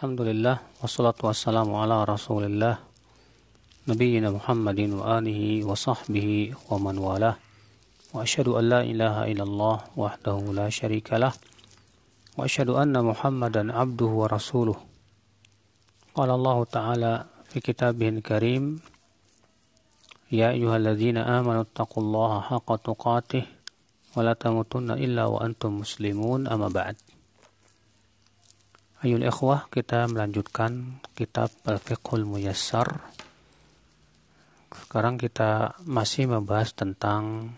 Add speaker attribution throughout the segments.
Speaker 1: Alhamdulillah wassalatu wassalamu ala Rasulillah nabiyyina Muhammadin wa alihi wa sahbihi wa man walah. Wa asyhadu an la ilaha illallah wahdahu la syarika lah. Wa asyhadu anna Muhammadan abduhu wa rasuluh. Qala Allah Ta'ala fi karim Ya ayyuhalladzina amanu taqullaha haqqa tuqatih wa la tamutunna illa wa antum muslimun amma ba'd. Ayul ikhwah, kita melanjutkan kitab Al-Fiqhul Muyassar. Sekarang kita masih membahas tentang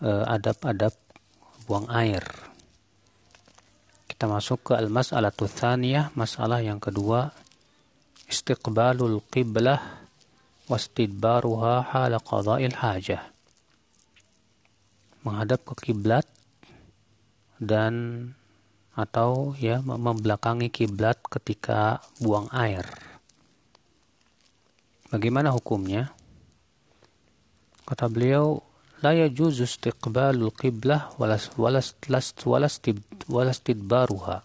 Speaker 1: uh, adab-adab buang air. Kita masuk ke al-mas'alah tsaniyah, masalah yang kedua, istiqbalul qiblah wastidbaruha hala qada'il hajah. Menghadap ke kiblat dan atau ya membelakangi kiblat ketika buang air. Bagaimana hukumnya? Kata beliau, la yajuzu istiqbalul qiblah walas walas walas walas tidbaruha.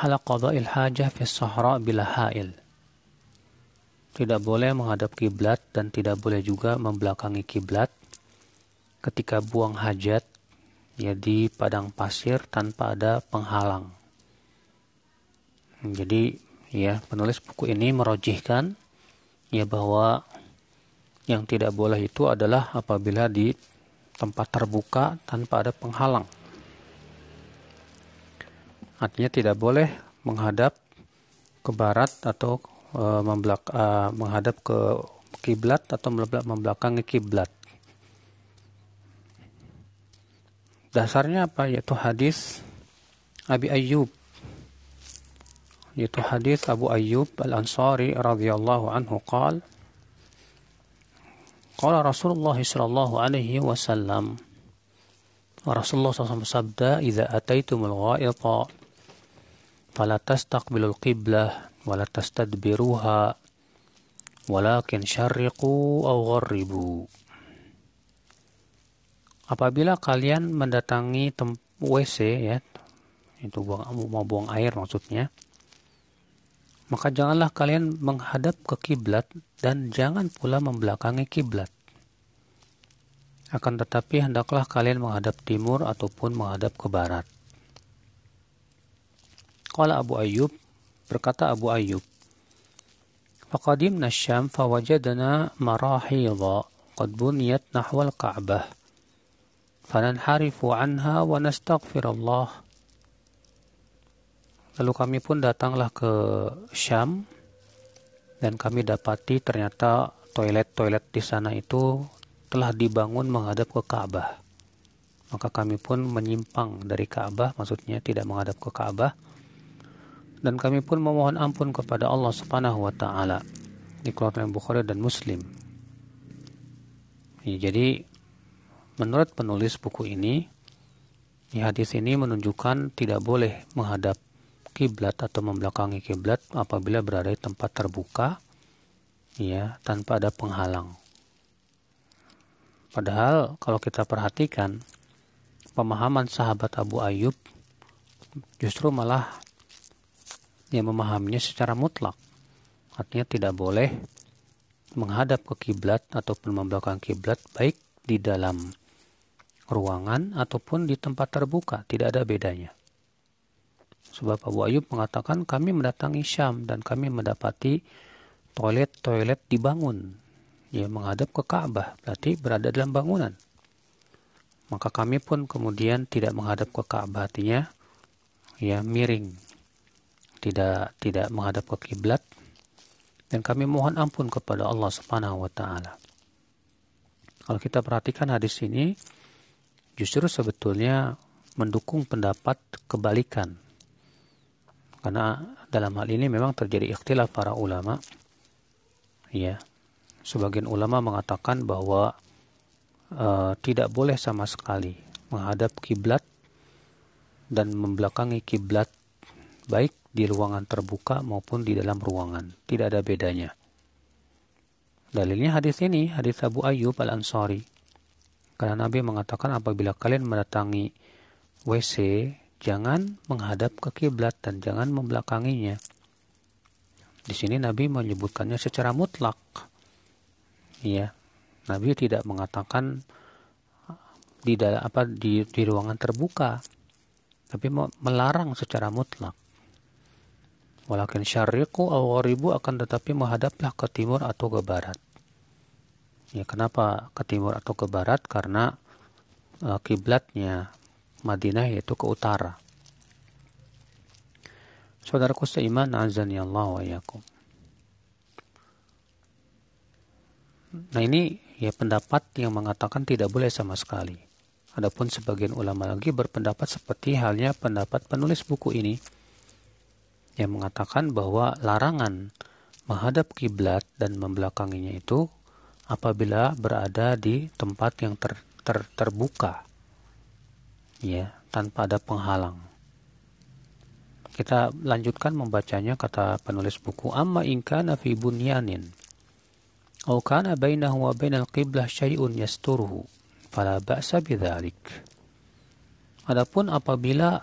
Speaker 1: Qada'il hajah fi sahra bila hail. Tidak boleh menghadap kiblat dan tidak boleh juga membelakangi kiblat ketika buang hajat ya di padang pasir tanpa ada penghalang. Jadi ya penulis buku ini merojihkan ya bahwa yang tidak boleh itu adalah apabila di tempat terbuka tanpa ada penghalang. Artinya tidak boleh menghadap ke barat atau e, membelak, e, menghadap ke kiblat atau membelakangi kiblat. Dasarnya apa? Yaitu hadis Abi Ayyub. Yaitu hadis Abu Ayyub Al-Ansari radhiyallahu anhu qal Qala Rasulullah sallallahu alaihi wasallam Rasulullah SAW sabda Iza ataitumul ghaita fala tastaqbilul qiblah wala tastadbiruha walakin syarriqu aw gharribu Apabila kalian mendatangi WC ya, itu buang mau buang air maksudnya, maka janganlah kalian menghadap ke kiblat dan jangan pula membelakangi kiblat. Akan tetapi hendaklah kalian menghadap timur ataupun menghadap ke barat. Qala Abu Ayyub berkata Abu Ayyub Faqadimna Syam fawajadana marahidha qad buniyat nahwal Ka'bah fananharifu anha wa nastaghfirullah. Lalu kami pun datanglah ke Syam dan kami dapati ternyata toilet-toilet di sana itu telah dibangun menghadap ke Ka'bah. Maka kami pun menyimpang dari Ka'bah, maksudnya tidak menghadap ke Ka'bah. Dan kami pun memohon ampun kepada Allah Subhanahu wa taala. Dikeluarkan Bukhari dan Muslim. Ya, jadi Menurut penulis buku ini, di hadis ini menunjukkan tidak boleh menghadap kiblat atau membelakangi kiblat apabila berada di tempat terbuka ya tanpa ada penghalang. Padahal kalau kita perhatikan pemahaman sahabat Abu Ayyub justru malah yang memahaminya secara mutlak. Artinya tidak boleh menghadap ke kiblat ataupun membelakangi kiblat baik di dalam ruangan ataupun di tempat terbuka, tidak ada bedanya. Sebab Abu Ayub mengatakan kami mendatangi Syam dan kami mendapati toilet-toilet dibangun. Ya, menghadap ke Ka'bah, berarti berada dalam bangunan. Maka kami pun kemudian tidak menghadap ke Ka'bah, artinya ya miring. Tidak tidak menghadap ke kiblat dan kami mohon ampun kepada Allah Subhanahu wa taala. Kalau kita perhatikan hadis ini, justru sebetulnya mendukung pendapat kebalikan. Karena dalam hal ini memang terjadi ikhtilaf para ulama. Ya. Sebagian ulama mengatakan bahwa uh, tidak boleh sama sekali menghadap kiblat dan membelakangi kiblat baik di ruangan terbuka maupun di dalam ruangan. Tidak ada bedanya. Dalilnya hadis ini, hadis Abu Ayyub Al-Ansari karena Nabi mengatakan apabila kalian mendatangi WC jangan menghadap ke kiblat dan jangan membelakanginya. Di sini Nabi menyebutkannya secara mutlak. Ya, Nabi tidak mengatakan di dalam apa di, di ruangan terbuka, tapi melarang secara mutlak. Walakin syariku atau gharibu akan tetapi menghadaplah ke timur atau ke barat. Ya, kenapa ke timur atau ke barat? Karena uh, kiblatnya Madinah yaitu ke utara. Saudaraku seiman, azani Allah wa yakum. Nah ini ya pendapat yang mengatakan tidak boleh sama sekali. Adapun sebagian ulama lagi berpendapat seperti halnya pendapat penulis buku ini yang mengatakan bahwa larangan menghadap kiblat dan membelakanginya itu apabila berada di tempat yang ter, ter, terbuka. Ya tanpa ada penghalang. Kita lanjutkan membacanya kata penulis buku amma in kana fi bunyanin aw kana bainahu wa bainal qiblah syai'un yasturuhu fala ba'sa bidzalik. Adapun apabila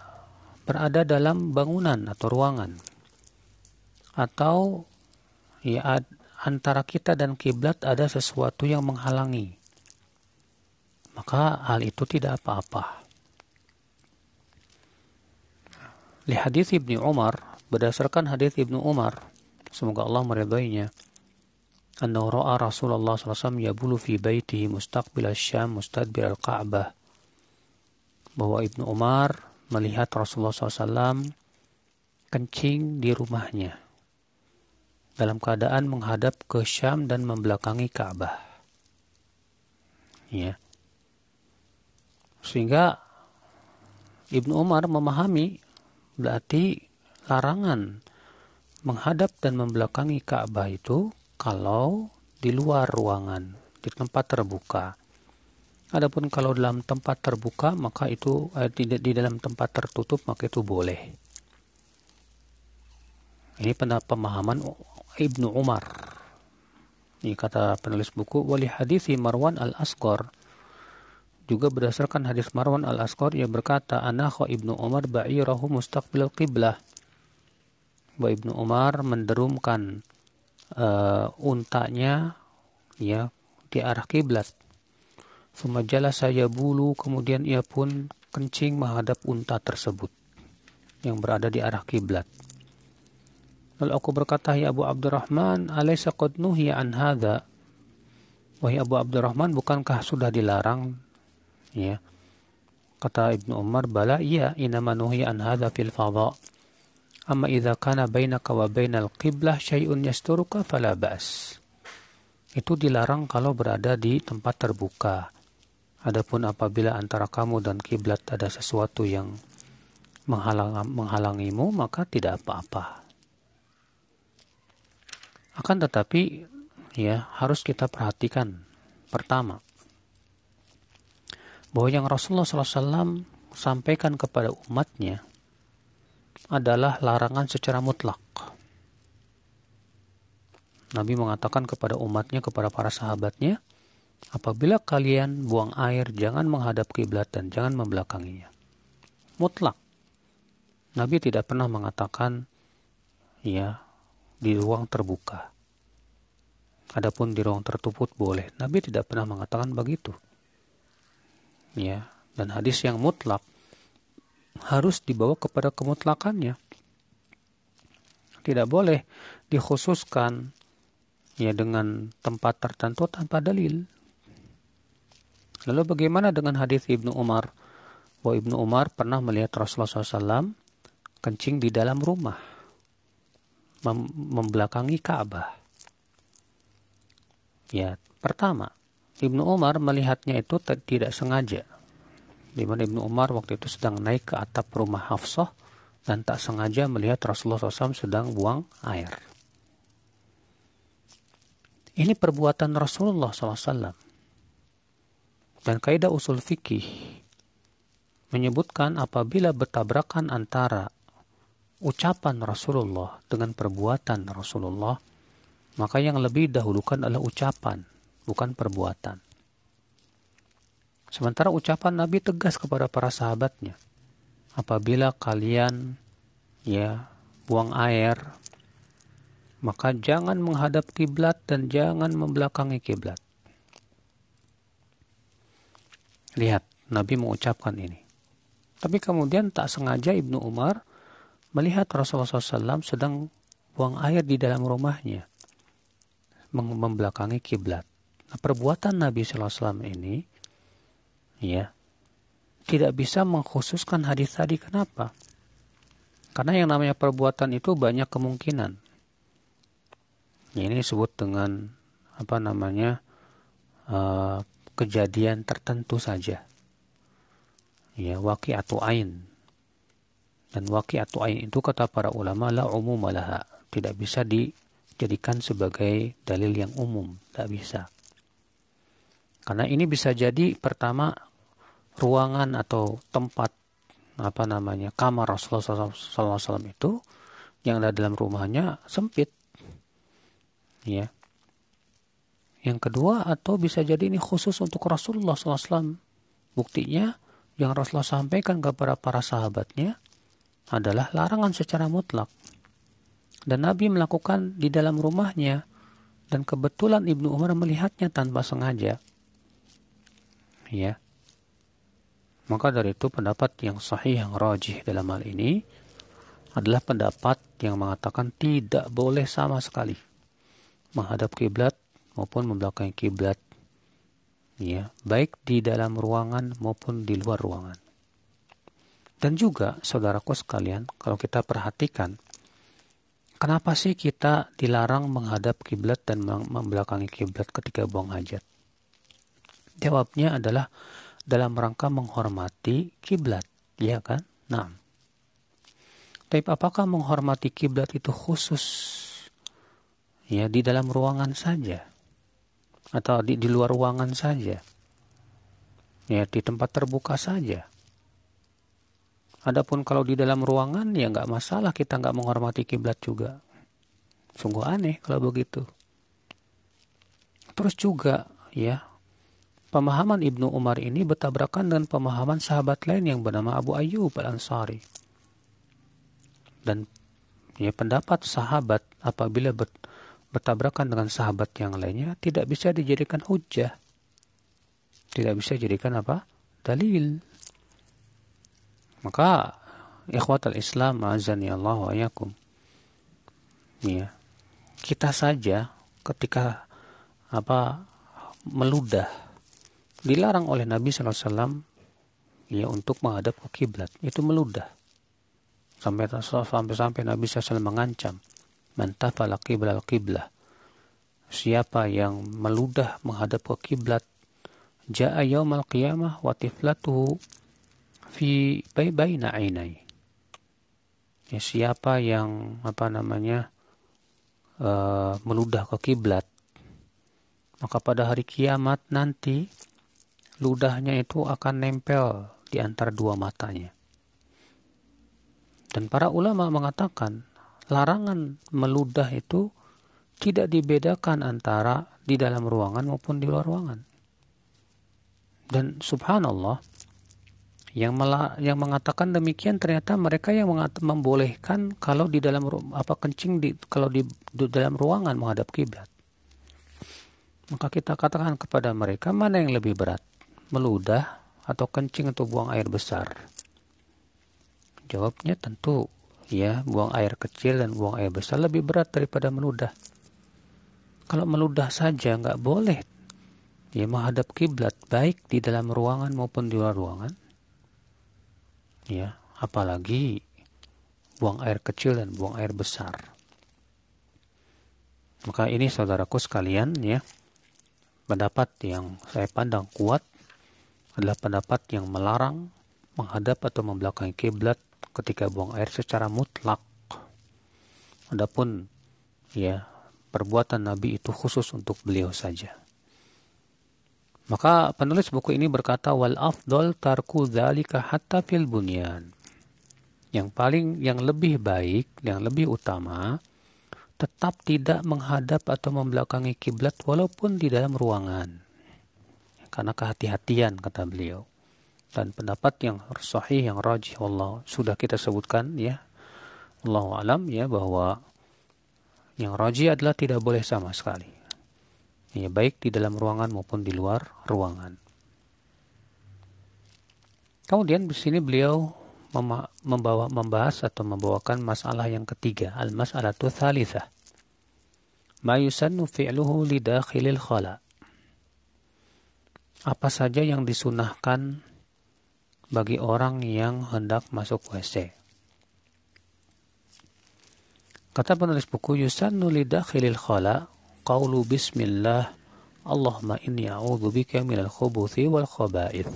Speaker 1: berada dalam bangunan atau ruangan atau ya antara kita dan kiblat ada sesuatu yang menghalangi. Maka hal itu tidak apa-apa. Li hadis Ibnu Umar berdasarkan hadis Ibnu Umar semoga Allah meridainya anna ra'a Rasulullah SAW yabulu fi baitihi mustaqbil syam mustadbir al-Ka'bah. Bahwa Ibnu Umar melihat Rasulullah SAW kencing di rumahnya dalam keadaan menghadap ke Syam dan membelakangi Ka'bah. Ya. Sehingga Ibnu Umar memahami berarti larangan menghadap dan membelakangi Ka'bah itu kalau di luar ruangan, di tempat terbuka. Adapun kalau dalam tempat terbuka maka itu eh, tidak di dalam tempat tertutup maka itu boleh. Ini pemahaman Ibnu Umar. Ini kata penulis buku wali hadis Marwan al Asqar juga berdasarkan hadis Marwan al Asqar yang berkata anakho Ibnu Umar ba'irahu mustaqbil qiblah. Bahwa Ibnu Umar menderumkan uh, untanya ya di arah kiblat Sumajala saya bulu, kemudian ia pun kencing menghadap unta tersebut yang berada di arah kiblat. Lalu aku berkata, Ya Abu Abdurrahman, alaysa qad nuhiya an hadha? Wahai Abu Abdurrahman, bukankah sudah dilarang? Ya. Kata Ibnu Umar, bala iya, inama nuhiya an hadha fil fadha. Amma idza kana bainaka wa bainal qiblah syai'un yasturuka fala ba's. Itu dilarang kalau berada di tempat terbuka Adapun apabila antara kamu dan kiblat ada sesuatu yang menghalang, menghalangimu, maka tidak apa-apa. Akan tetapi, ya harus kita perhatikan. Pertama, bahwa yang Rasulullah SAW sampaikan kepada umatnya adalah larangan secara mutlak. Nabi mengatakan kepada umatnya, kepada para sahabatnya, Apabila kalian buang air, jangan menghadap kiblat dan jangan membelakanginya. Mutlak. Nabi tidak pernah mengatakan ya di ruang terbuka. Adapun di ruang tertutup boleh. Nabi tidak pernah mengatakan begitu. Ya, dan hadis yang mutlak harus dibawa kepada kemutlakannya. Tidak boleh dikhususkan ya dengan tempat tertentu tanpa dalil. Lalu bagaimana dengan hadis Ibnu Umar? Bahwa Ibnu Umar pernah melihat Rasulullah SAW kencing di dalam rumah, mem membelakangi Ka'bah. Ya, pertama, Ibnu Umar melihatnya itu tidak sengaja. Di mana Ibnu Umar waktu itu sedang naik ke atap rumah Hafsah dan tak sengaja melihat Rasulullah SAW sedang buang air. Ini perbuatan Rasulullah SAW. Dan kaidah usul fikih menyebutkan apabila bertabrakan antara ucapan Rasulullah dengan perbuatan Rasulullah, maka yang lebih dahulukan adalah ucapan, bukan perbuatan. Sementara ucapan Nabi tegas kepada para sahabatnya. apabila kalian ya buang air maka jangan menghadap kiblat dan jangan membelakangi kiblat. Lihat, Nabi mengucapkan ini. Tapi kemudian tak sengaja Ibnu Umar melihat Rasulullah SAW sedang buang air di dalam rumahnya, membelakangi kiblat. Nah, perbuatan Nabi SAW ini, ya, tidak bisa mengkhususkan hadis tadi. Kenapa? Karena yang namanya perbuatan itu banyak kemungkinan. Ya, ini disebut dengan apa namanya uh, kejadian tertentu saja. Ya, waki atau ain. Dan waki atau ain itu kata para ulama la umum malaha. Tidak bisa dijadikan sebagai dalil yang umum. Tidak bisa. Karena ini bisa jadi pertama ruangan atau tempat apa namanya kamar Rasulullah SAW itu yang ada dalam rumahnya sempit ya yang kedua atau bisa jadi ini khusus untuk Rasulullah SAW buktinya yang Rasulullah sampaikan kepada para sahabatnya adalah larangan secara mutlak dan Nabi melakukan di dalam rumahnya. Dan kebetulan Ibnu Umar melihatnya tanpa sengaja. Ya. Maka dari itu pendapat yang sahih yang rajih dalam hal ini adalah pendapat yang mengatakan tidak boleh sama sekali menghadap kiblat maupun membelakangi kiblat. Ya baik di dalam ruangan maupun di luar ruangan. Dan juga saudaraku sekalian kalau kita perhatikan kenapa sih kita dilarang menghadap kiblat dan membelakangi kiblat ketika buang hajat? Jawabnya adalah dalam rangka menghormati kiblat ya kan? Nah. Tapi apakah menghormati kiblat itu khusus? Ya di dalam ruangan saja. Atau di, di luar ruangan saja. Ya di tempat terbuka saja adapun kalau di dalam ruangan ya nggak masalah kita nggak menghormati kiblat juga sungguh aneh kalau begitu terus juga ya pemahaman Ibnu Umar ini bertabrakan dengan pemahaman sahabat lain yang bernama Abu Ayyub al-Ansari dan ya pendapat sahabat apabila ber, bertabrakan dengan sahabat yang lainnya tidak bisa dijadikan hujah. Tidak bisa dijadikan apa? Dalil. Maka ikhwatal Islam azani Allah wa yakum. Ya. Kita saja ketika apa meludah dilarang oleh Nabi SAW ya untuk menghadap ke kiblat itu meludah sampai sampai sampai Nabi SAW mengancam mantafala qibla qiblah siapa yang meludah menghadap ke kiblat jaa yaumal qiyamah wa tiflatuhu fi baina ainai ya siapa yang apa namanya uh, meludah ke kiblat maka pada hari kiamat nanti ludahnya itu akan nempel di antara dua matanya dan para ulama mengatakan larangan meludah itu tidak dibedakan antara di dalam ruangan maupun di luar ruangan. Dan subhanallah, yang mela, yang mengatakan demikian ternyata mereka yang membolehkan kalau di dalam apa kencing di kalau di, di dalam ruangan menghadap kiblat. Maka kita katakan kepada mereka mana yang lebih berat, meludah atau kencing atau buang air besar. Jawabnya tentu ya buang air kecil dan buang air besar lebih berat daripada meludah. Kalau meludah saja nggak boleh ya menghadap kiblat baik di dalam ruangan maupun di luar ruangan. Ya, apalagi buang air kecil dan buang air besar. Maka ini saudaraku sekalian ya, pendapat yang saya pandang kuat adalah pendapat yang melarang menghadap atau membelakangi kiblat ketika buang air secara mutlak. Adapun ya perbuatan Nabi itu khusus untuk beliau saja. Maka penulis buku ini berkata wal afdol tarku dzalika hatta fil bunyan. Yang paling yang lebih baik, yang lebih utama tetap tidak menghadap atau membelakangi kiblat walaupun di dalam ruangan. Karena kehati-hatian kata beliau. dan pendapat yang sahih yang rajih Allah sudah kita sebutkan ya Allah alam ya bahwa yang rajih adalah tidak boleh sama sekali ya baik di dalam ruangan maupun di luar ruangan. Kemudian di sini beliau membawa membahas atau membawakan masalah yang ketiga al masalatu tsalitsah. Ma yusannu fi'luhu li dakhilil khala. Apa saja yang disunahkan bagi orang yang hendak masuk WC. Kata penulis buku Yusannu lidakhilil khala qawlu bismillah Allahumma inni a'udhu bika minal khubuthi wal khaba'ith.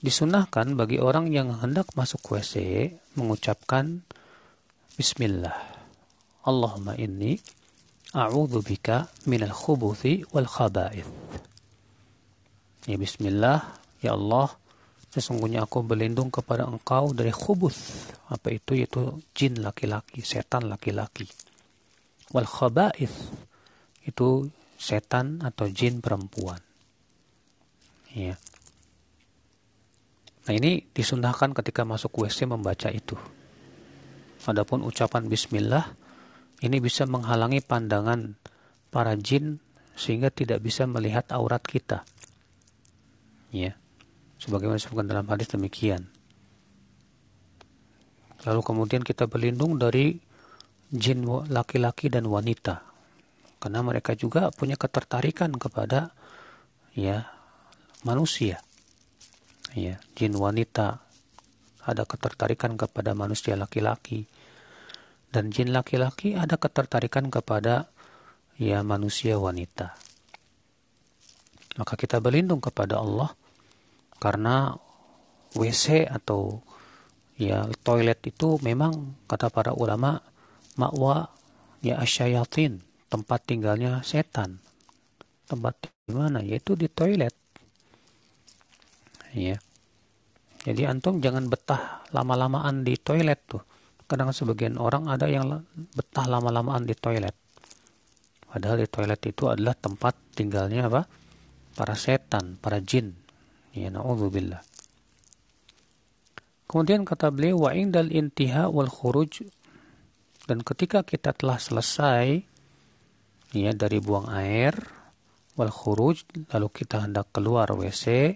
Speaker 1: Disunahkan bagi orang yang hendak masuk WC mengucapkan Bismillah. Allahumma inni a'udhu bika minal khubuthi wal khaba'ith. Ya Bismillah, Ya Allah, sesungguhnya aku berlindung kepada engkau dari khubus. Apa itu? Yaitu jin laki-laki, setan laki-laki. Wal khaba'ith, itu setan atau jin perempuan. Ya. Nah ini disundahkan ketika masuk WC membaca itu. Adapun ucapan bismillah ini bisa menghalangi pandangan para jin sehingga tidak bisa melihat aurat kita. Ya sebagaimana disebutkan dalam hadis demikian. Lalu kemudian kita berlindung dari jin laki-laki dan wanita karena mereka juga punya ketertarikan kepada ya manusia. Ya, jin wanita ada ketertarikan kepada manusia laki-laki dan jin laki-laki ada ketertarikan kepada ya manusia wanita. Maka kita berlindung kepada Allah karena WC atau ya toilet itu memang kata para ulama makwa ya asyayatin tempat tinggalnya setan. Tempat di mana? Yaitu di toilet. Ya jadi antum jangan betah lama-lamaan di toilet tuh. Kadang sebagian orang ada yang betah lama-lamaan di toilet. Padahal di toilet itu adalah tempat tinggalnya apa? Para setan para jin. Ya na'udzubillah. Kemudian kata beliau wa indal intiha wal khuruj dan ketika kita telah selesai ya dari buang air wal khuruj lalu kita hendak keluar WC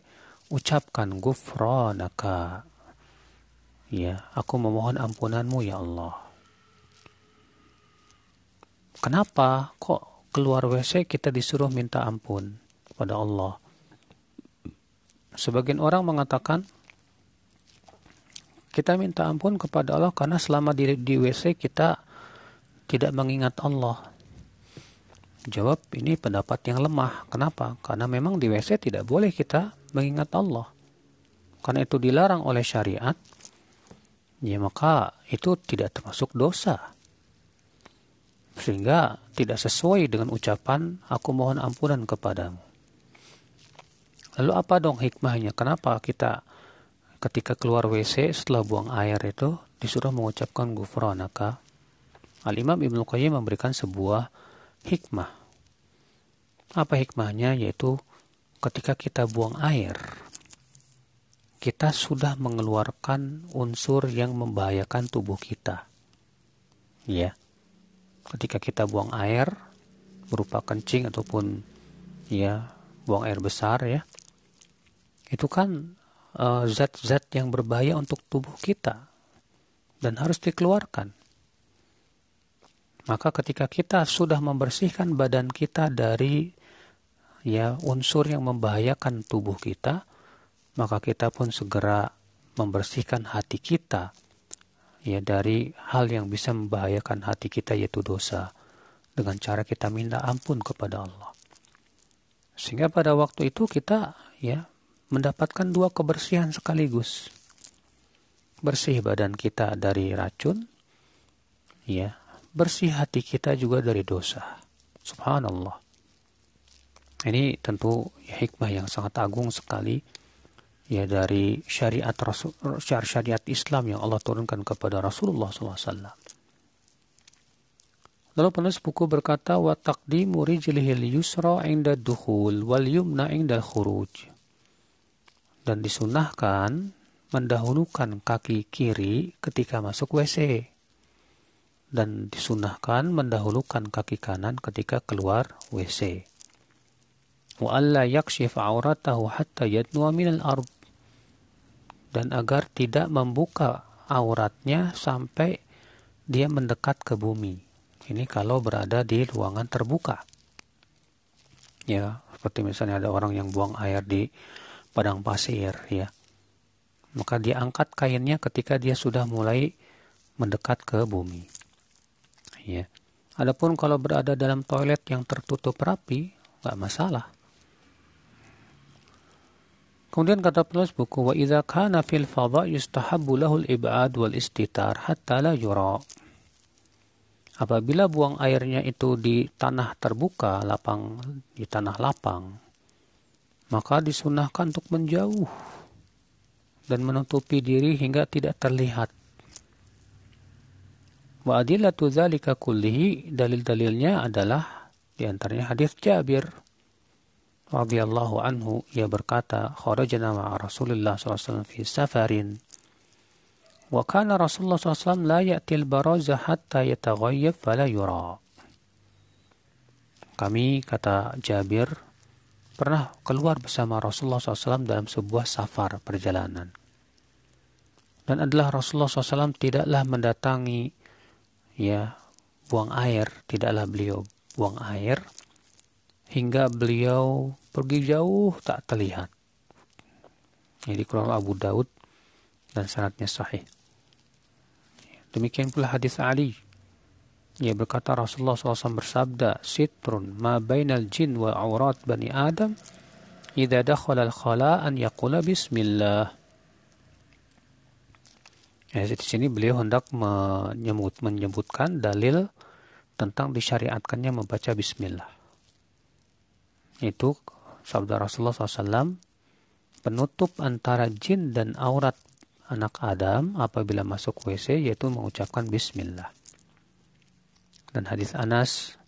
Speaker 1: ucapkan gufranaka. Ya aku memohon ampunanmu ya Allah. Kenapa kok keluar WC kita disuruh minta ampun kepada Allah? Sebagian orang mengatakan kita minta ampun kepada Allah karena selama di, di WC kita tidak mengingat Allah. Jawab ini pendapat yang lemah. Kenapa? Karena memang di WC tidak boleh kita mengingat Allah. Karena itu dilarang oleh syariat. Ya maka itu tidak termasuk dosa. Sehingga tidak sesuai dengan ucapan aku mohon ampunan kepadamu. Lalu apa dong hikmahnya? Kenapa kita ketika keluar WC setelah buang air itu disuruh mengucapkan gufranaka? Al-Imam Ibnu Qayyim memberikan sebuah hikmah. Apa hikmahnya? Yaitu ketika kita buang air, kita sudah mengeluarkan unsur yang membahayakan tubuh kita. Ya. Ketika kita buang air berupa kencing ataupun ya buang air besar ya itu kan zat-zat uh, yang berbahaya untuk tubuh kita dan harus dikeluarkan. Maka ketika kita sudah membersihkan badan kita dari ya unsur yang membahayakan tubuh kita, maka kita pun segera membersihkan hati kita ya dari hal yang bisa membahayakan hati kita yaitu dosa dengan cara kita minta ampun kepada Allah. Sehingga pada waktu itu kita ya mendapatkan dua kebersihan sekaligus. Bersih badan kita dari racun, ya, bersih hati kita juga dari dosa. Subhanallah. Ini tentu hikmah yang sangat agung sekali ya dari syariat Rasul, syariat Islam yang Allah turunkan kepada Rasulullah SAW. Lalu penulis buku berkata wa taqdimu rijlihil yusra inda dukhul wal yumna inda khuruj Dan disunahkan mendahulukan kaki kiri ketika masuk WC. Dan disunahkan mendahulukan kaki kanan ketika keluar WC. Wa alla yakshif auratahu hatta yadnuwa minal ard. Dan agar tidak membuka auratnya sampai dia mendekat ke bumi. Ini kalau berada di ruangan terbuka. Ya, seperti misalnya ada orang yang buang air di padang pasir ya. Maka dia angkat kainnya ketika dia sudah mulai mendekat ke bumi. Ya. Adapun kalau berada dalam toilet yang tertutup rapi, nggak masalah. Kemudian kata penulis buku wa idza kana fil fadha yustahabbu lahu al-ib'ad wal istitar hatta la yura. Apabila buang airnya itu di tanah terbuka, lapang di tanah lapang, maka disunahkan untuk menjauh dan menutupi diri hingga tidak terlihat. Wa adillatu dzalika kullihi dalil-dalilnya adalah di antaranya hadis Jabir radhiyallahu anhu ia berkata kharajna ma'a Rasulullah SAW fi safarin Wa kana Rasulullah SAW la ya'til baraza hatta yataghayyab fala yura. Kami, kata Jabir, pernah keluar bersama Rasulullah SAW dalam sebuah safar perjalanan. Dan adalah Rasulullah SAW tidaklah mendatangi ya buang air, tidaklah beliau buang air hingga beliau pergi jauh tak terlihat. Ini dikeluarkan Abu Daud dan syaratnya sahih. Demikian pula hadis Ali. Ia berkata Rasulullah SAW bersabda, Sitrun ma bainal jin wa aurat bani Adam, idha dakhala al-khala an yaqula bismillah. Ya, di sini beliau hendak menyebut, menyebutkan dalil tentang disyariatkannya membaca bismillah. Itu sabda Rasulullah SAW, penutup antara jin dan aurat anak Adam apabila masuk WC yaitu mengucapkan bismillah. Dan hadis Anas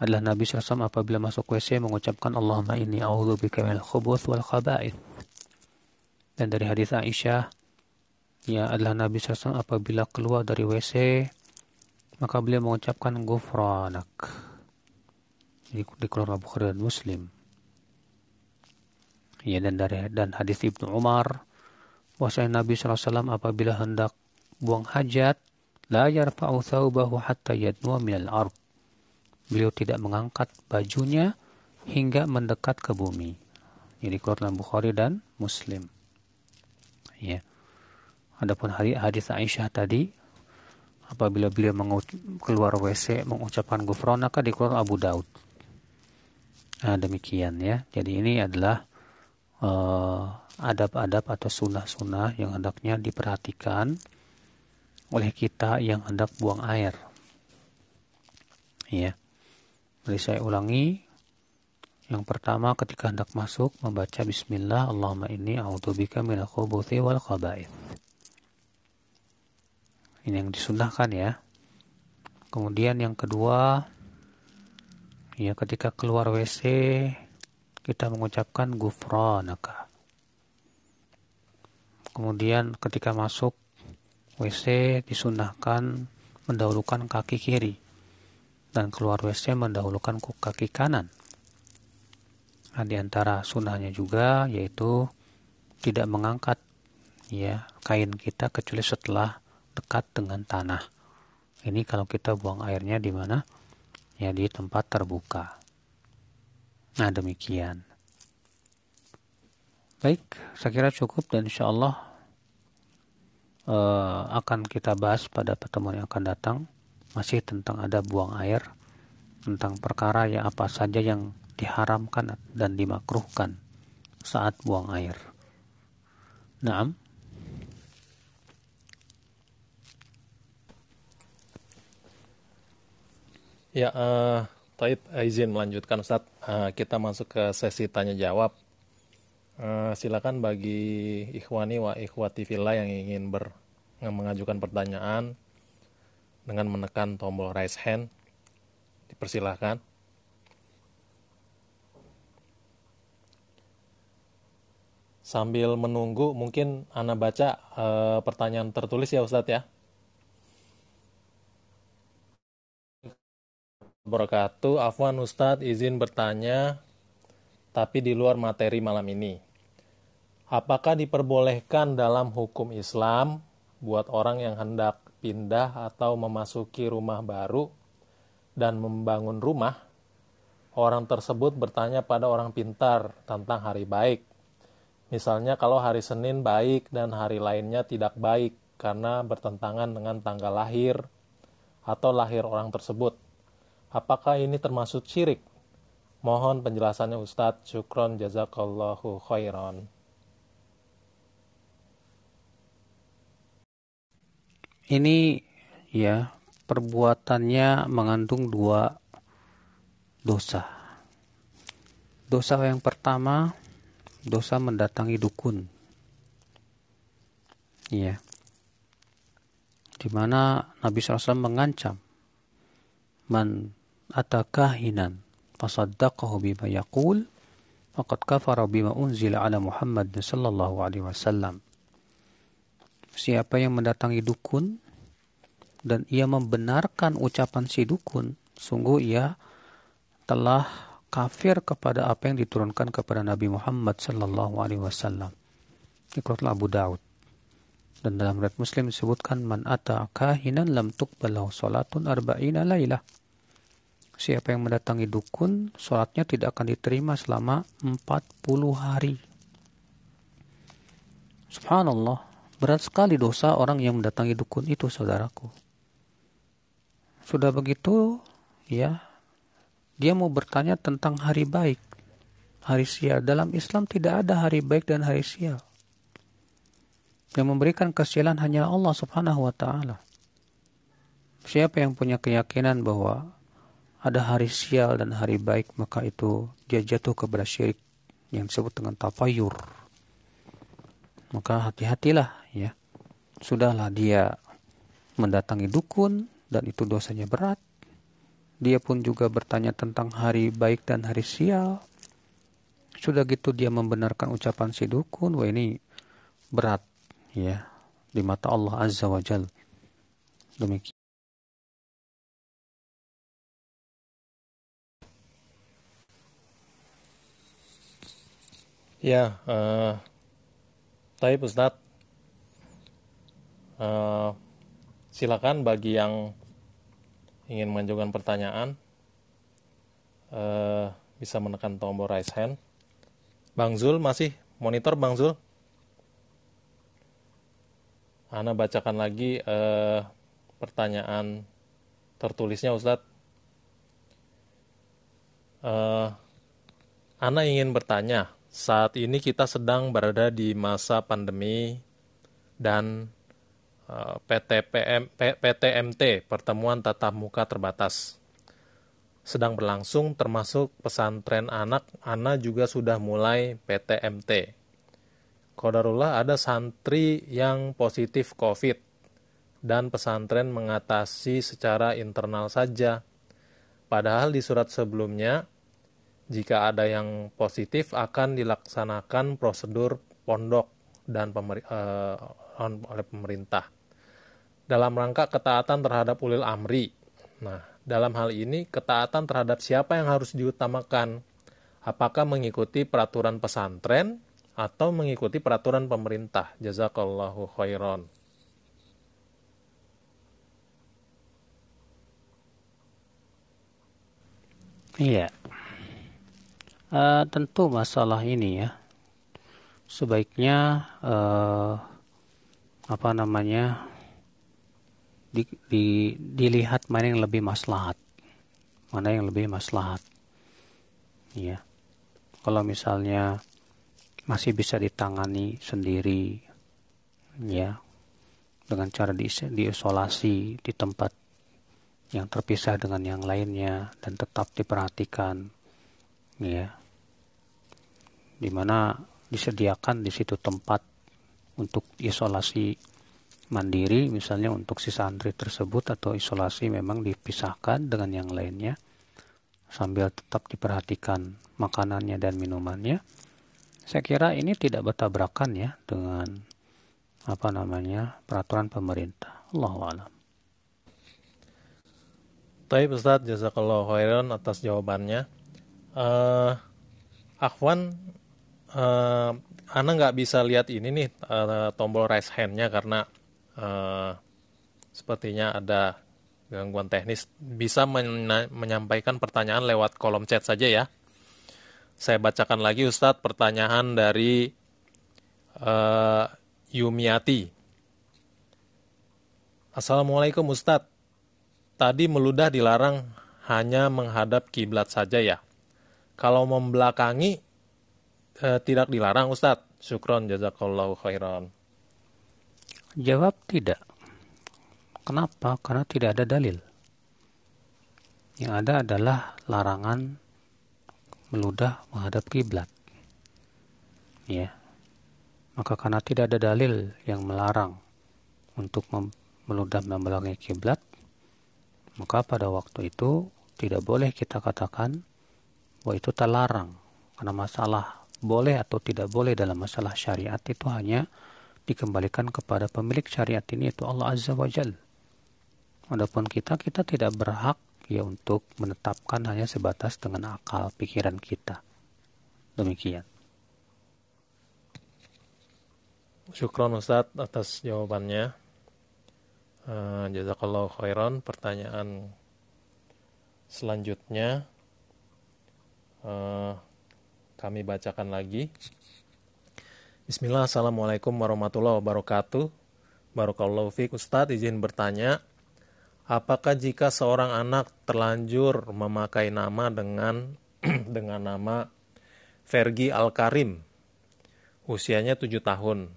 Speaker 1: adalah Nabi SAW apabila masuk WC mengucapkan Allahumma inni a'udzubika minal khubuth wal khaba'ith. Dan dari hadis Aisyah ya adalah Nabi SAW apabila keluar dari WC maka beliau mengucapkan gufranak. Di, di keluar Bukhari dan Muslim. Ya dan dari dan hadis Ibnu Umar bahwasanya Nabi SAW apabila hendak buang hajat, la yarfa'u thawbahu hatta yadnuwa minal ard. Beliau tidak mengangkat bajunya hingga mendekat ke bumi. Jadi dalam Bukhari dan Muslim. Ya. Adapun hadis Aisyah tadi apabila beliau keluar WC mengucapkan gufronaka dikeluarkan Abu Daud. Nah, demikian ya. Jadi ini adalah uh, adab-adab atau sunnah-sunnah yang hendaknya diperhatikan oleh kita yang hendak buang air. Ya. Jadi saya ulangi. Yang pertama ketika hendak masuk membaca bismillah Allahumma inni a'udzubika minal khubuthi wal khaba'ith. Ini yang disunahkan ya. Kemudian yang kedua ya ketika keluar WC kita mengucapkan gufranaka. Kemudian ketika masuk WC disunahkan mendahulukan kaki kiri dan keluar WC mendahulukan kaki kanan. Nah, di antara sunnahnya juga yaitu tidak mengangkat ya kain kita kecuali setelah dekat dengan tanah. Ini kalau kita buang airnya di mana? Ya di tempat terbuka. Nah demikian. Baik, saya kira cukup dan insya Allah uh, akan kita bahas pada pertemuan yang akan datang masih tentang ada buang air, tentang perkara yang apa saja yang diharamkan dan dimakruhkan saat buang air. Naam.
Speaker 2: Ya, uh, Taib izin melanjutkan Ustaz. Uh, kita masuk ke sesi tanya jawab. Uh, silakan bagi ikhwani wa ikhwati fillah yang ingin ber, mengajukan pertanyaan dengan menekan tombol raise hand. Dipersilahkan. sambil menunggu mungkin Ana baca uh, pertanyaan tertulis ya Ustadz ya. Berkatu, Afwan Ustadz izin bertanya, tapi di luar materi malam ini. Apakah diperbolehkan dalam hukum Islam buat orang yang hendak pindah atau memasuki rumah baru dan membangun rumah, orang tersebut bertanya pada orang pintar tentang hari baik. Misalnya kalau hari Senin baik dan hari lainnya tidak baik karena bertentangan dengan tanggal lahir atau lahir orang tersebut. Apakah ini termasuk syirik? Mohon penjelasannya Ustadz. Syukron jazakallahu khairan.
Speaker 1: Ini ya perbuatannya mengandung dua dosa. Dosa yang pertama, dosa mendatangi dukun. Ya. Di mana Nabi SAW mengancam man atakahinan fasaddaqahu bima yaqul faqad kafara bima unzila ala Muhammad sallallahu alaihi wasallam siapa yang mendatangi dukun dan ia membenarkan ucapan si dukun, sungguh ia telah kafir kepada apa yang diturunkan kepada Nabi Muhammad sallallahu alaihi wasallam. Ikutlah Abu Daud. Dan dalam riwayat Muslim disebutkan man ata kahinan lam tuqbalahu salatun arba'ina lailah. Siapa yang mendatangi dukun, salatnya tidak akan diterima selama 40 hari. Subhanallah, Berat sekali dosa orang yang mendatangi dukun itu, saudaraku. Sudah begitu, ya, dia mau bertanya tentang hari baik, hari sial. Dalam Islam tidak ada hari baik dan hari sial. Yang memberikan kesialan hanya Allah Subhanahu wa taala. Siapa yang punya keyakinan bahwa ada hari sial dan hari baik, maka itu dia jatuh kepada syirik yang disebut dengan tafayur. Maka hati-hatilah sudahlah dia mendatangi dukun dan itu dosanya berat. Dia pun juga bertanya tentang hari baik dan hari sial. Sudah gitu dia membenarkan ucapan si dukun wah ini berat ya di mata Allah azza wa jal. Demikian.
Speaker 2: Ya, uh, Taib Ustadz, Uh, silakan bagi yang ingin mengajukan pertanyaan uh, bisa menekan tombol raise hand. Bang Zul masih monitor Bang Zul? Ana bacakan lagi uh, pertanyaan tertulisnya Ustadz. Uh, Ana ingin bertanya, saat ini kita sedang berada di masa pandemi dan PTPM, PTMT, Pertemuan Tatap Muka Terbatas, sedang berlangsung termasuk pesantren anak, Ana juga sudah mulai PTMT. Kodarullah ada santri yang positif COVID dan pesantren mengatasi secara internal saja. Padahal di surat sebelumnya, jika ada yang positif akan dilaksanakan prosedur pondok dan pemer, uh, oleh pemerintah dalam rangka ketaatan terhadap ulil amri. Nah, dalam hal ini ketaatan terhadap siapa yang harus diutamakan? Apakah mengikuti peraturan pesantren atau mengikuti peraturan pemerintah? Jazakallahu khairan.
Speaker 1: Iya. Uh, tentu masalah ini ya sebaiknya uh, apa namanya di, di, dilihat mana yang lebih maslahat. Mana yang lebih maslahat. Ya kalau misalnya masih bisa ditangani sendiri ya dengan cara di, diisolasi di tempat yang terpisah dengan yang lainnya dan tetap diperhatikan ya. Di mana disediakan di situ tempat untuk isolasi mandiri misalnya untuk si santri tersebut atau isolasi memang dipisahkan dengan yang lainnya sambil tetap diperhatikan makanannya dan minumannya Saya kira ini tidak bertabrakan ya dengan apa namanya peraturan pemerintah. Allah alam.
Speaker 2: Tapi Ustaz, jazakallah khairan atas jawabannya. Uh, Akhwan, uh, Ana nggak bisa lihat ini nih uh, tombol raise hand-nya karena uh, sepertinya ada gangguan teknis. Bisa menyampaikan pertanyaan lewat kolom chat saja ya. Saya bacakan lagi Ustadz pertanyaan dari uh, Yumiati. Assalamualaikum Ustadz. Tadi meludah dilarang hanya menghadap kiblat saja ya. Kalau membelakangi uh, tidak dilarang Ustadz. Syukron jazakallahu khairan.
Speaker 1: Jawab tidak. Kenapa? Karena tidak ada dalil. Yang ada adalah larangan meludah menghadap kiblat. Ya. Maka karena tidak ada dalil yang melarang untuk meludah membelakangi kiblat, maka pada waktu itu tidak boleh kita katakan bahwa itu terlarang. Karena masalah boleh atau tidak boleh dalam masalah syariat itu hanya dikembalikan kepada pemilik syariat ini yaitu Allah Azza wa Jal. Adapun kita, kita tidak berhak ya untuk menetapkan hanya sebatas dengan akal pikiran kita. Demikian.
Speaker 2: Syukron Ustadz atas jawabannya. Uh, Jazakallah khairan. Pertanyaan selanjutnya uh, kami bacakan lagi. Bismillah, Assalamualaikum warahmatullahi wabarakatuh. Barakallahu fiqh Ustadz izin bertanya Apakah jika seorang anak terlanjur memakai nama dengan dengan nama Fergi Al-Karim, usianya 7 tahun,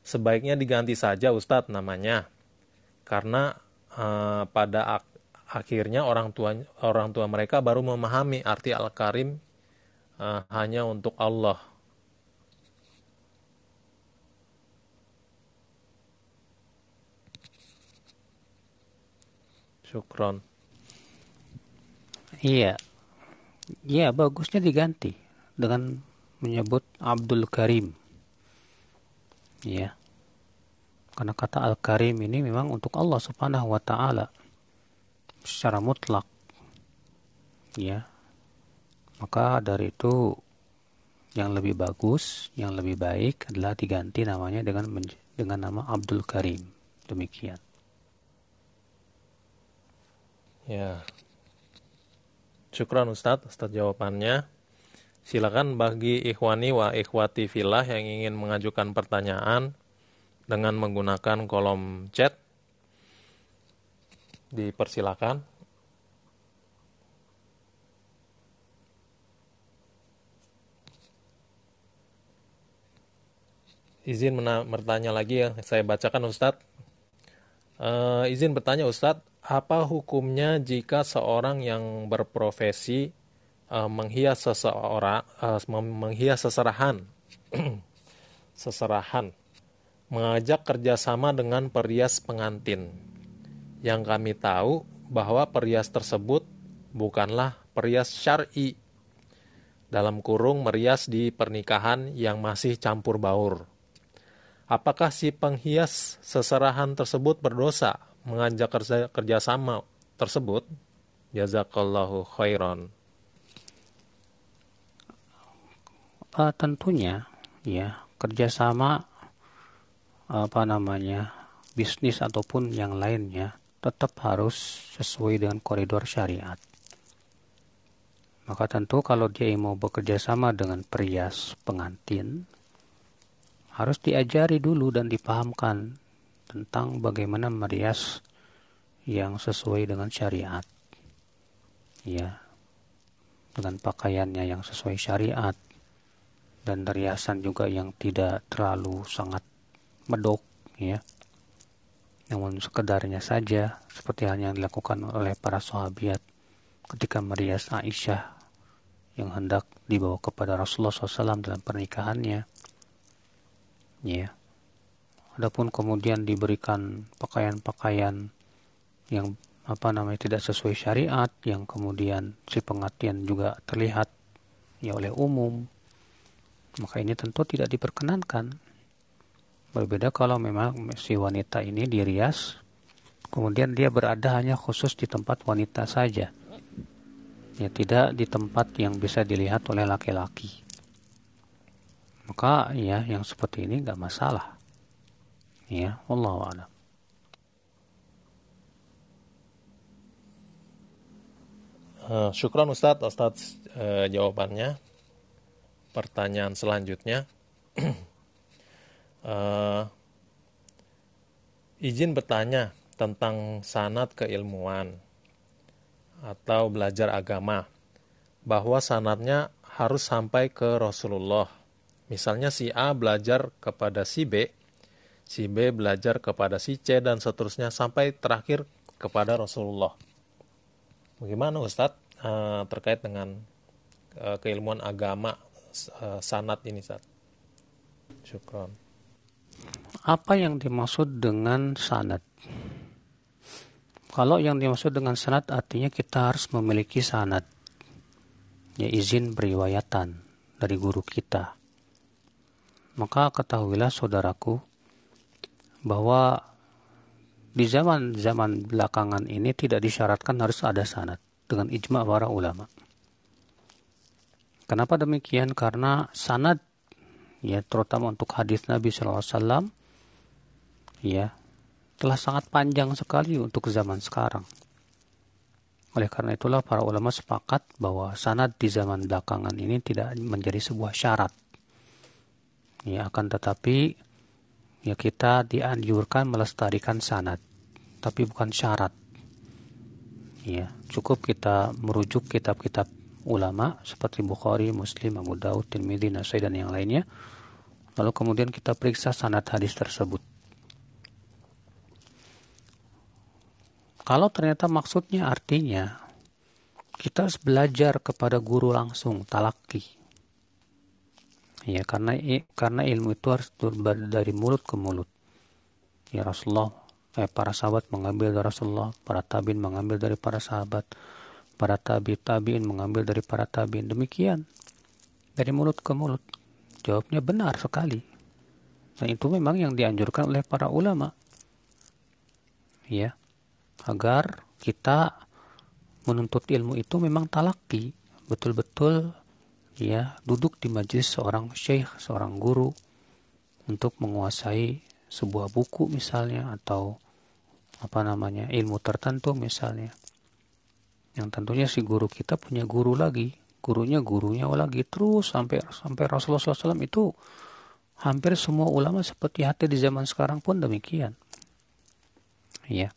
Speaker 2: sebaiknya diganti saja Ustadz namanya, karena uh, pada ak akhirnya orang tua orang tua mereka baru memahami arti Al-Karim uh, hanya untuk Allah Syukron.
Speaker 1: Iya. Iya, bagusnya diganti dengan menyebut Abdul Karim. Iya. Karena kata Al-Karim ini memang untuk Allah Subhanahu wa taala secara mutlak. Ya. Maka dari itu yang lebih bagus, yang lebih baik adalah diganti namanya dengan dengan nama Abdul Karim. Demikian.
Speaker 2: Ya. Syukran Ustadz Ustadz jawabannya. Silakan bagi ikhwani wa ikhwati filah yang ingin mengajukan pertanyaan dengan menggunakan kolom chat. Dipersilakan. Izin bertanya lagi ya, saya bacakan Ustadz. Uh, izin bertanya Ustadz, apa hukumnya jika seorang yang berprofesi uh, menghias seseorang uh, menghias seserahan? Seserahan. Mengajak kerjasama dengan perias pengantin. Yang kami tahu bahwa perias tersebut bukanlah perias syar'i. Dalam kurung merias di pernikahan yang masih campur baur. Apakah si penghias seserahan tersebut berdosa mengajak kerja, kerjasama tersebut, jazakallahu khairan.
Speaker 1: Uh, tentunya, ya kerjasama apa namanya bisnis ataupun yang lainnya tetap harus sesuai dengan koridor syariat. Maka tentu kalau dia mau bekerja sama dengan perias pengantin, harus diajari dulu dan dipahamkan tentang bagaimana merias yang sesuai dengan syariat. Ya. Dengan pakaiannya yang sesuai syariat dan riasan juga yang tidak terlalu sangat medok ya. Namun sekedarnya saja seperti hal yang dilakukan oleh para sahabat ketika merias Aisyah yang hendak dibawa kepada Rasulullah SAW dalam pernikahannya. Ya Adapun kemudian diberikan pakaian-pakaian yang apa namanya tidak sesuai syariat yang kemudian si pengertian juga terlihat ya oleh umum maka ini tentu tidak diperkenankan. Berbeda kalau memang si wanita ini dirias, kemudian dia berada hanya khusus di tempat wanita saja. Ya tidak di tempat yang bisa dilihat oleh laki-laki. Maka ya yang seperti ini nggak masalah. Ya, Allah a'lam.
Speaker 2: Uh, syukran Ustadz, Ustadz uh, jawabannya pertanyaan selanjutnya. uh, izin bertanya tentang sanat keilmuan atau belajar agama, bahwa sanatnya harus sampai ke Rasulullah. Misalnya si A belajar kepada si B, si B belajar kepada si C, dan seterusnya sampai terakhir kepada Rasulullah. Bagaimana Ustadz uh, terkait dengan uh, keilmuan agama uh, sanat ini saat. Syukron.
Speaker 1: Apa yang dimaksud dengan sanat? Kalau yang dimaksud dengan sanat artinya kita harus memiliki sanat. Ya izin beriwayatan dari guru kita. Maka ketahuilah saudaraku bahwa di zaman-zaman belakangan ini tidak disyaratkan harus ada sanat dengan ijma para ulama. Kenapa demikian? Karena sanad ya terutama untuk hadis Nabi SAW ya telah sangat panjang sekali untuk zaman sekarang. Oleh karena itulah para ulama sepakat bahwa sanad di zaman belakangan ini tidak menjadi sebuah syarat. Ya akan tetapi ya kita dianjurkan melestarikan sanad, tapi bukan syarat. Ya, cukup kita merujuk kitab-kitab ulama seperti Bukhari, Muslim, Abu Daud, Tirmidzi, Nasai dan yang lainnya. Lalu kemudian kita periksa sanad hadis tersebut. Kalau ternyata maksudnya artinya kita harus belajar kepada guru langsung, talaki. Ya, karena karena ilmu itu harus dari mulut ke mulut. Ya Rasulullah, eh, para sahabat mengambil dari Rasulullah, para tabin mengambil dari para sahabat para tabi tabiin mengambil dari para tabiin. Demikian dari mulut ke mulut. Jawabnya benar sekali. Dan itu memang yang dianjurkan oleh para ulama. Ya agar kita menuntut ilmu itu memang talaki betul-betul ya duduk di majelis seorang syekh seorang guru untuk menguasai sebuah buku misalnya atau apa namanya ilmu tertentu misalnya. Yang tentunya si guru kita punya guru lagi gurunya gurunya lagi terus sampai sampai Rasulullah SAW itu hampir semua ulama seperti hati di zaman sekarang pun demikian. Ya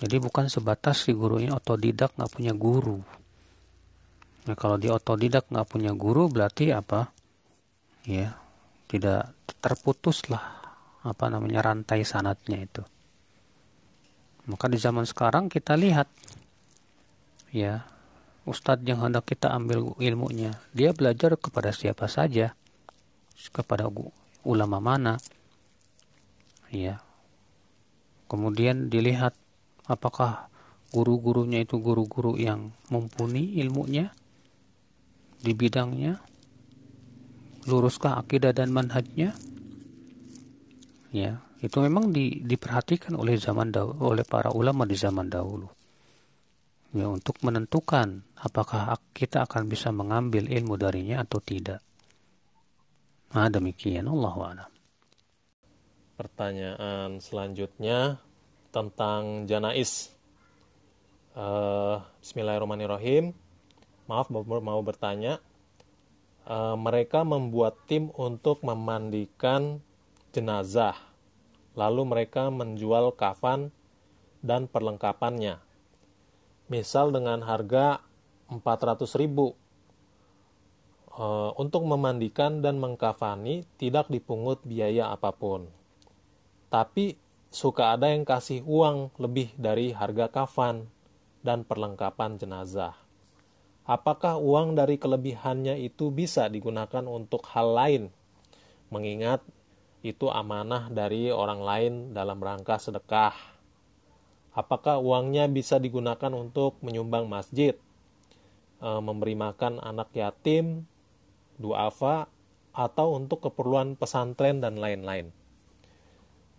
Speaker 1: jadi bukan sebatas si gurunya otodidak nggak punya guru nah kalau di otodidak nggak punya guru berarti apa? Ya tidak terputus lah apa namanya rantai sanatnya itu. Maka di zaman sekarang kita lihat ya ustadz yang hendak kita ambil ilmunya dia belajar kepada siapa saja kepada ulama mana ya. Kemudian dilihat apakah guru-gurunya itu guru-guru yang mumpuni ilmunya di bidangnya luruskah akidah dan manhajnya ya itu memang di, diperhatikan oleh zaman oleh para ulama di zaman dahulu ya untuk menentukan apakah kita akan bisa mengambil ilmu darinya atau tidak. Nah, demikian Allah a'lam.
Speaker 2: Pertanyaan selanjutnya tentang janais. Uh, Bismillahirrahmanirrahim. Maaf mau bertanya. Uh, mereka membuat tim untuk memandikan jenazah. Lalu mereka menjual kafan dan perlengkapannya misal dengan harga 400 ribu. E, untuk memandikan dan mengkafani tidak dipungut biaya apa pun. Tapi suka ada yang kasih uang lebih dari harga kafan dan perlengkapan jenazah. Apakah uang dari kelebihannya itu bisa digunakan untuk hal lain? Mengingat itu amanah dari orang lain dalam rangka sedekah Apakah uangnya bisa digunakan untuk menyumbang masjid, e, memberi makan anak yatim, duafa, atau untuk keperluan pesantren dan lain-lain.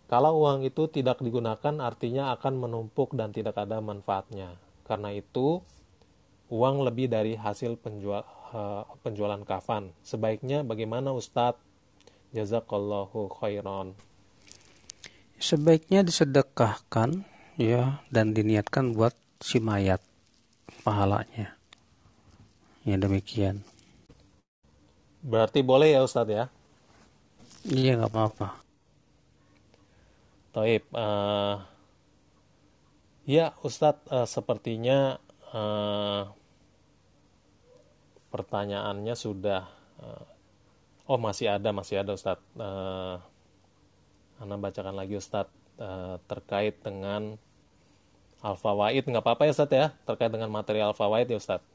Speaker 2: Kalau uang itu tidak digunakan artinya akan menumpuk dan tidak ada manfaatnya. Karena itu uang lebih dari hasil penjual, uh, penjualan kafan. Sebaiknya bagaimana Ustadz? Jazakallahu khairan.
Speaker 1: Sebaiknya disedekahkan ya dan diniatkan buat si mayat pahalanya. Ya demikian.
Speaker 2: Berarti boleh ya Ustadz ya?
Speaker 1: Iya nggak apa-apa.
Speaker 2: Taib, uh, ya Ustadz uh, sepertinya uh, pertanyaannya sudah uh, oh masih ada masih ada Ustadz uh, Anda bacakan lagi Ustadz uh, terkait dengan alfa waid nggak apa-apa ya Ustadz ya? Terkait dengan materi alfa waid ya Ustadz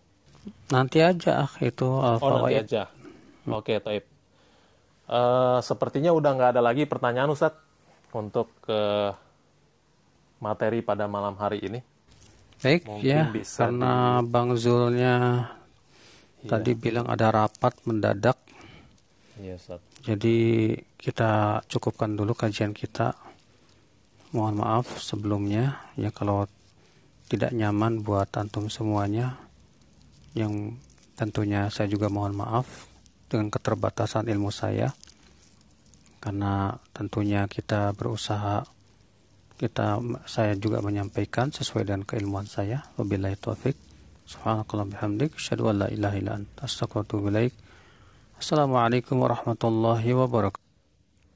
Speaker 1: nanti aja ah, itu alfa
Speaker 2: oh nanti aja. Hmm. oke okay, Taib. Uh, sepertinya udah nggak ada lagi pertanyaan Ustadz untuk ke materi pada malam hari ini.
Speaker 1: Baik Mungkin ya, karena di... Bang Zulnya Iya. Tadi bilang ada rapat mendadak. Iya, Ustaz. Jadi kita cukupkan dulu kajian kita. Mohon maaf sebelumnya ya kalau tidak nyaman buat antum semuanya. Yang tentunya saya juga mohon maaf dengan keterbatasan ilmu saya. Karena tentunya kita berusaha kita saya juga menyampaikan sesuai dengan keilmuan saya. Wabillahi taufik. Subhanakallah bihamdik. Asyadu an la ilaha illa anta. Astagfirullahaladzim. Assalamualaikum warahmatullahi wabarakatuh.